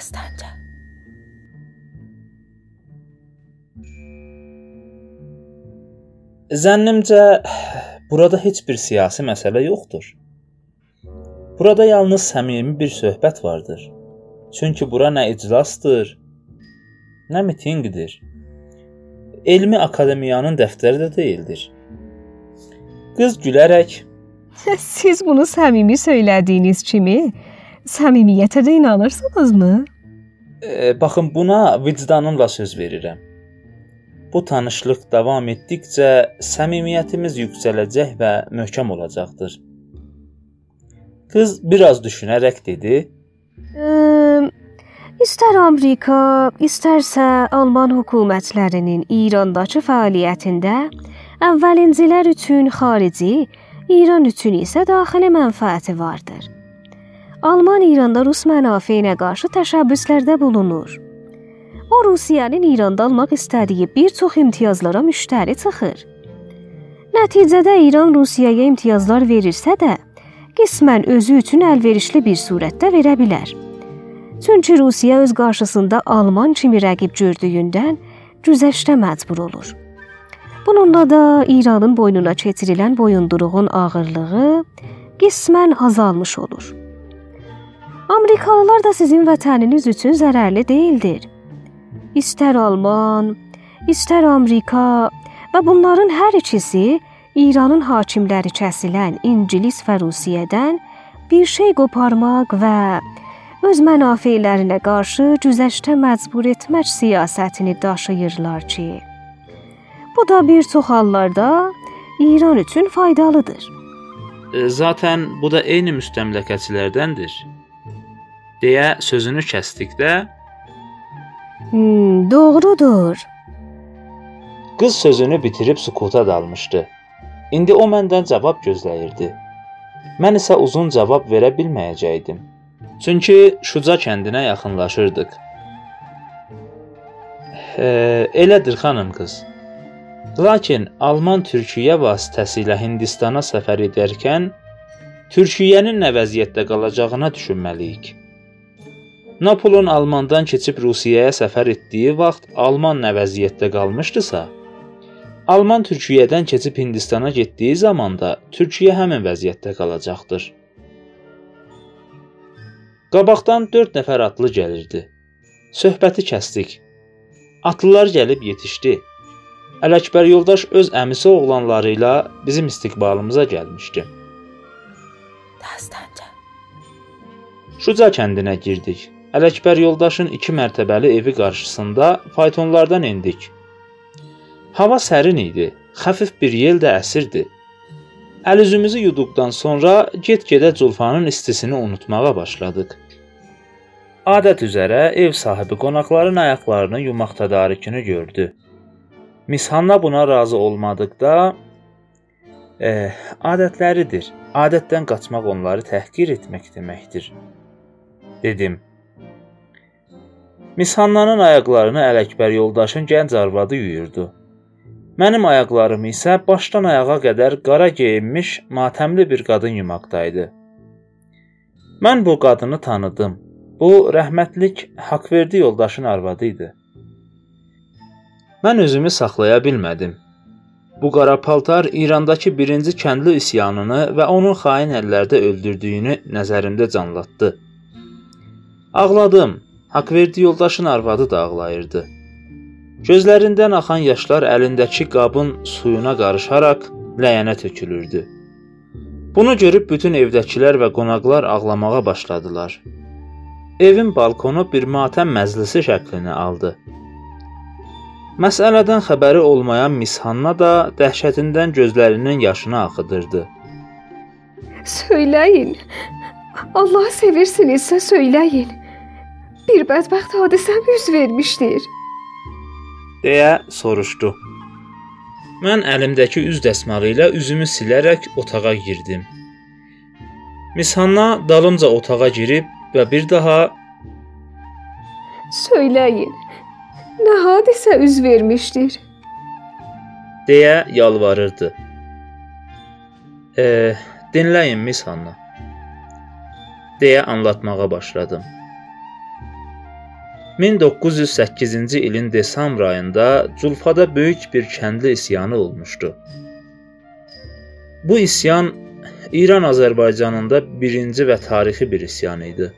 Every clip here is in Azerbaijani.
Dastanca. Zənnimcə burada heç bir siyasi məsələ yoxdur. Burada yalnız səmimi bir söhbət vardır. Çünki bura nə iclasdır, nə mitinqdir. Elmi akademiyanın dəftəri də deyildir. Qız gülərək Siz bunu səmimi söylədiyiniz kimi səmimiyyətə də inanırsınızmı? e, baxın buna vicdanımla söz verirəm. Bu tanışlıq davam etdikcə səmimiyyətimiz yüksələcək və möhkəm olacaqdır. Qız biraz düşünərək dedi: Ə, İstər Amerika, istərsə Alman hökumətlərinin İrandakı fəaliyyətində əvvəlincilər üçün xarici, İran üçün isə daxili mənfəəti vardır. Alman İranda Rus mənafeyinə qarşı təşəbbüslərdə bulunur. O Rusiyanın İranda almaq istədiyi bir çox imtiyazlara müştəri çıxır. Nəticədə İran Rusiyaya imtiyazlar verirsə də, qismən özü üçün əlverişli bir surətdə verə bilər. Çünki Rusiya öz qarşısında Alman kimi rəqib gördüyündən güzəştə məcbur olur. Bununla da İranın boynuna keçirilən boyunduruğun ağırlığı qismən azalmış olur. Amerikalılar da sizin vətəniniz üçün zərərli deyildir. İstər Alman, istər Amerika və bunların hər ikisi İranın hakimləri kəsilən İngilis və Rusiyədən bir şey qoparmaq və öz mənafelərinə qarşı güzəştə məcbur etmək siyasətini daşıyırlar ki, bu da bir çox hallarda İran üçün faydalıdır. "E, "Zaten bu da eyni müstəmləkəçilərdəndir." Deyə sözünü kəsdikdə Hmm, doğrudur. qız sözünü bitirib sükuta dalmışdı. İndi o məndən cavab gözləyirdi. Mən isə uzun cavab verə bilməyəcəydim. Çünki Şuca kəndinə yaxınlaşırdıq. E, elədir xanım qız. Lakin Alman Türkiyə vasitəsilə Hindistana səfər edərkən Türkiyənin nə vəziyyətdə qalacağına düşünməliyik. Napolon Almandan keçib Rusiyaya səfər etdiyi vaxt Alman nə vəziyyətdə qalmışdısa, Alman Türkiyədən keçib Hindistana getdiyi zaman da Türkiyə həmin vəziyyətdə qalacaqdır. Qabaqdan 4 nəfər atlı gəlirdi. Söhbəti kəsdik. Atlılar gəlib yetişdi. Ələkbər yoldaş öz əmisi oğlanları ilə bizim istiqbalımıza gəlmişdi. Dastanca. Şuca kəndinə girdik. Ələkbər yoldaşın 2 mərtəbəli evi qarşısında faytonlardan endik. Hava sərin idi. Xəfif bir yel də əsirdi. Əl-üzümüzü yuduqdan sonra get-gedə Culfanın istisini unutmağa başladıq. Adət üzrə ev sahibi qonaqların ayaqlarını yumaq tədarükünü gördü. Miss Hanna buna razı olmadıqda eh, adətləridir. Adətdən qaçmaq onları təhqir etmək deməkdir, dedim. Miss Hannanın ayaqlarını Ələkbər yoldaşın gənc arvadı yuyurdu. Mənim ayaqlarımı isə başdan ayağa qədər qara geyinmiş matəmli bir qadın yumaqdaydı. Mən bu qadını tanıdım. Bu rəhmətlik Haqverdi yoldaşın arvadı idi. Mən özümü saxlaya bilmədim. Bu qara paltar İrandakı birinci kəndli üsyanını və onun xain əllərdə öldürdüyünü nəzərimdə canlatdı. Ağladım. Haqverdi yoldaşın arvadı da ağlayırdı. Gözlərindən axan yaşlar əlindəki qabın suyuna qarışaraq ləyənə tökülürdü. Bunu görüb bütün evdəkilər və qonaqlar ağlamağa başladılar. Evin balkonu bir matəm məclisi şəklini aldı. Məsələdən xəbəri olmayan Miss Hanna da dəhşətindən gözlərinin yaşını axıdırdı. Söyləyin. Allah sevirsinizsə söyləyin. Bir bədbəxt hadisə üz vermişdir. deyə soruşdu. Mən əlimdəki üz dəsmalı ilə üzümü silərək otağa girdim. Miss Hanna dalımca otağa girib və bir daha Söyləyin. Nə hadisə üz vermişdir? deyə yalvarırdı. "E, dinləyin Miss Hanna." deyə anlatmağa başladım. 1908-ci ilin desambr ayında Culfada böyük bir kəndli isyanı olmuşdu. Bu isyan İran Azərbaycanında birinci və tarixi bir isyan idi.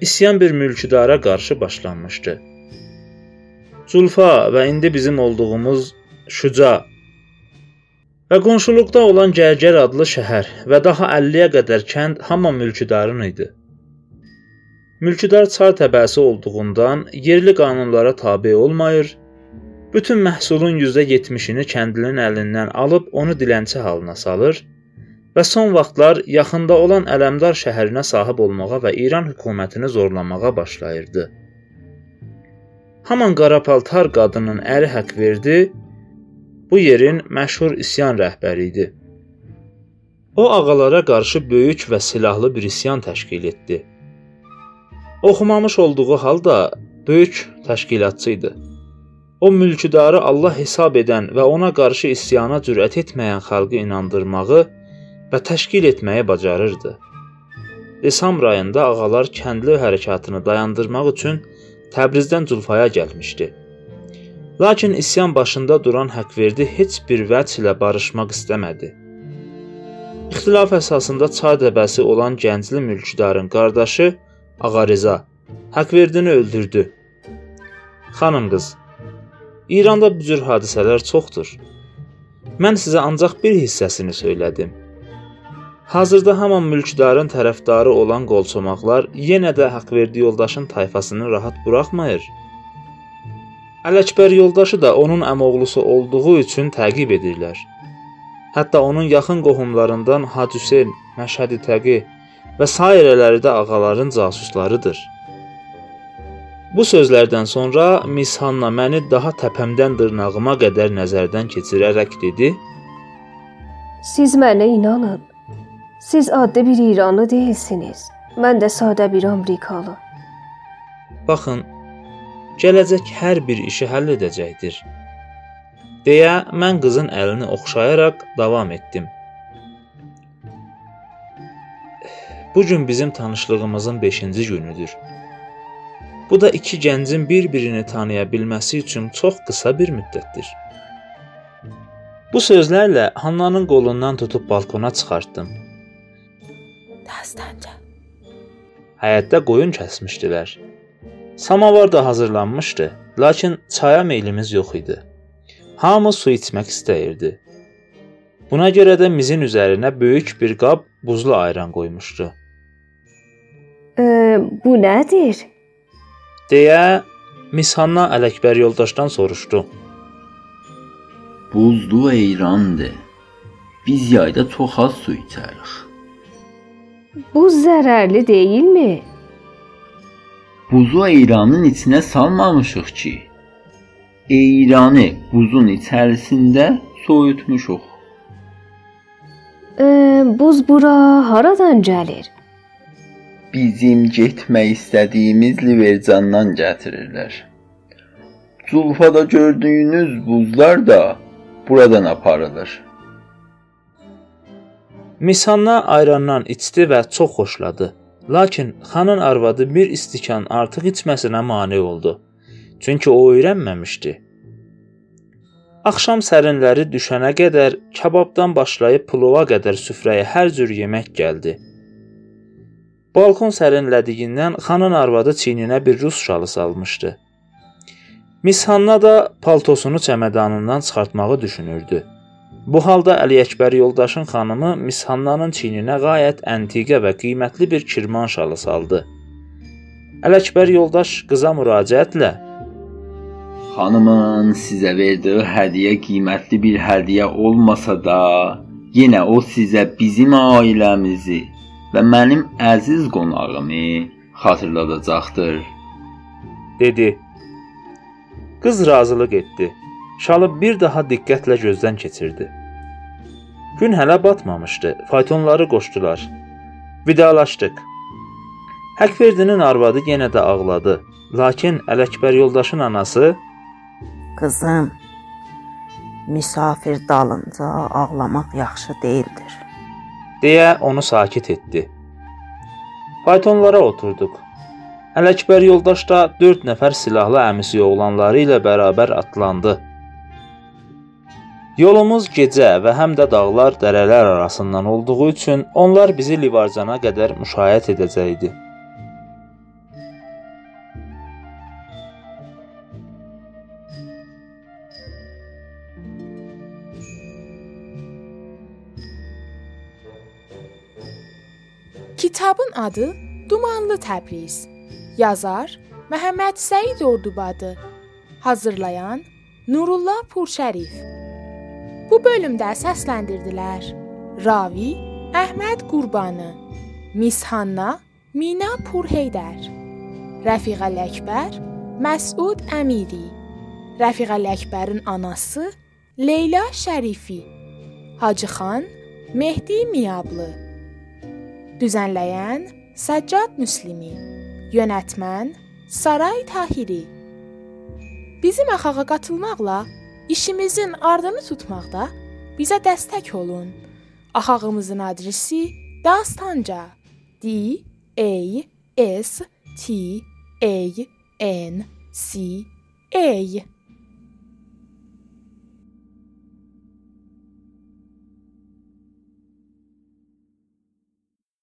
İsyan bir mülkədara qarşı başlanmışdı. Culfa və indi bizim olduğumuz Şuca və qonşuluqda olan Gərgər adlı şəhər və daha 50-yə qədər kənd hamı mülkədarın idi. Mülkədar çar təbəəsi olduğundan yerli qanunlara tabe olmayır, bütün məhsulun %70-ini kəndlinin əlindən alıb onu dilənçi halına salır və son vaxtlar yaxında olan Ələmdar şəhərinə sahib olmağa və İran hökumətini zorlamağa başlayırdı. Haman qara paltar qadının əri haqq verdi, bu yerin məşhur isyan rəhbəri idi. O ağalara qarşı böyük və silahlı bir isyan təşkil etdi. Oxumamış olduğu halda böyük təşkilatçı idi. O mülküdarı Allah hesab edən və ona qarşı isyana cürət etməyən xalqı inandırmağı və təşkil etməyi bacarırdı. Desambr ayında ağalar kəndli hərəkatını dayandırmaq üçün Təbrizdən Culfaya gəlmişdi. Lakin isyan başında duran Haqverdi heç bir vəc ilə barışmaq istəmədi. İxtilaf əsasında çar dəbəsi olan gəncli mülküdarın qardaşı Ağa Reza Haqverdini öldürdü. Xanım qız, İranda bu cür hadisələr çoxdur. Mən sizə ancaq bir hissəsini söylədim. Hazırda hamam mülkdarın tərəfdarı olan qolçomaqlar yenə də Haqverdi yoldaşın tayfasını rahat buraxmır. Ələkbər yoldaşı da onun əmoğlusu olduğu üçün təqib edirlər. Hətta onun yaxın qohumlarından Hacı Hüseyn, Məşhədi Təqi və sairələri də ağaların casuslarıdır. Bu sözlərdən sonra Miss Hanna məni daha təpəmdən dırnağıma qədər nəzərdən keçirərək dedi: Siz mənə inanın. Siz adi bir İranlı deyilsiniz. Mən də sadə bir Amerikalı. Baxın, gələcək hər bir işi həll edəcəkdir. deyə mən qızın əlini oxşayaraq davam etdim. Bu gün bizim tanışlığımızın 5-ci günüdür. Bu da iki gəncin bir-birini tanıya bilməsi üçün çox qısa bir müddətdir. Bu sözlərlə Hannanın qolundan tutub balkona çıxartdım. Dastanca. Həyətdə qoyun kəsmişdilər. Samavar da hazırlanmışdı, lakin çaya meylimiz yox idi. Hamı su içmək istəyirdi. Buna görə də mizin üzərinə böyük bir qab buzlu ayran qoymuşdu. E, bu nədir? deyə Mishanna Ələkbər yoldaşdan soruşdu. Buzlu eyrandır. Biz yayda çox az su içərik. Buz zərərli deyilmi? Buzu eyranın içinə salmamışıq ki. Eyranı buzun içərisində soyutmuşuq. E, buz bura haradan gəlir? Bizim getmək istədiyimiz Livercandan gətirirlər. Zulfada gördüyünüz buzlar da buradan aparılır. Misanna ayrandan içdi və çox xoşladı. Lakin xanın arvadı bir istikan artıq içməsinə mane oldu. Çünki o öyrənməmişdi. Axşam sərinləri düşənə qədər kababdan başlayıb plova qədər süfrəyə hər cür yemək gəldi. Balkon sərinlədiyindən xanın arvadı çiyninə bir rus şalı salmışdı. Miss Hanna da paltosunu çəmədanından çıxartmağı düşünürdü. Bu halda Əli Əkbər yoldaşın xanımı Miss Hannanın çiyninə gayet antiqə və qiymətli bir kirman şalı saldı. Əli Əkbər yoldaş qıza müraciətlə Xanımın sizə verdiyi hədiyyə qiymətli bir hədiyyə olmasa da, yenə o sizə bizim ailəmizi və mənim əziz qonağımı xatırladacaqdır. dedi. Qız razılıq etdi. Şalı bir daha diqqətlə gözdən keçirdi. Gün hələ batmamışdı. Faytonları qoşdular. Vidalaşdıq. Həkverdinin arvadı yenə də ağladı. Lakin Ələkbər yoldaşın anası Qızım, misafir dalınca ağlamaq yaxşı deyildir deyə onu sakit etdi. Faytonlara oturduq. Ələkbər yoldaş da 4 nəfər silahlı əmisi oğlanları ilə bərabər atlandı. Yolumuz gecə və həm də dağlar, dərələr arasından olduğu üçün onlar bizi Livarcana qədər müşayiət edəcəkdi. Kitabın adı Dumanlı Təbriz. Yazar Məhəmməd Səid Ordubadı. Hazırlayan Nurullah Purşərif. Bu bölümdə səsləndirdilər: Ravi Əhməd Qurbanı, Mishanna Mina Purheydər, Rəfiq Ələkbər Məsud Əmiri, Rəfiq Ələkbərin anası Leyla Şərifi, Hacıxan Mehdi Miyablı. Düzənləyən Səccad Müslimi. Yönetmən Saray Tahiri. Bizim axağa qatılmaqla işimizin ardını tutmaqda bizə dəstək olun. Axağımızın adresi Dastanca. D A S T A N C A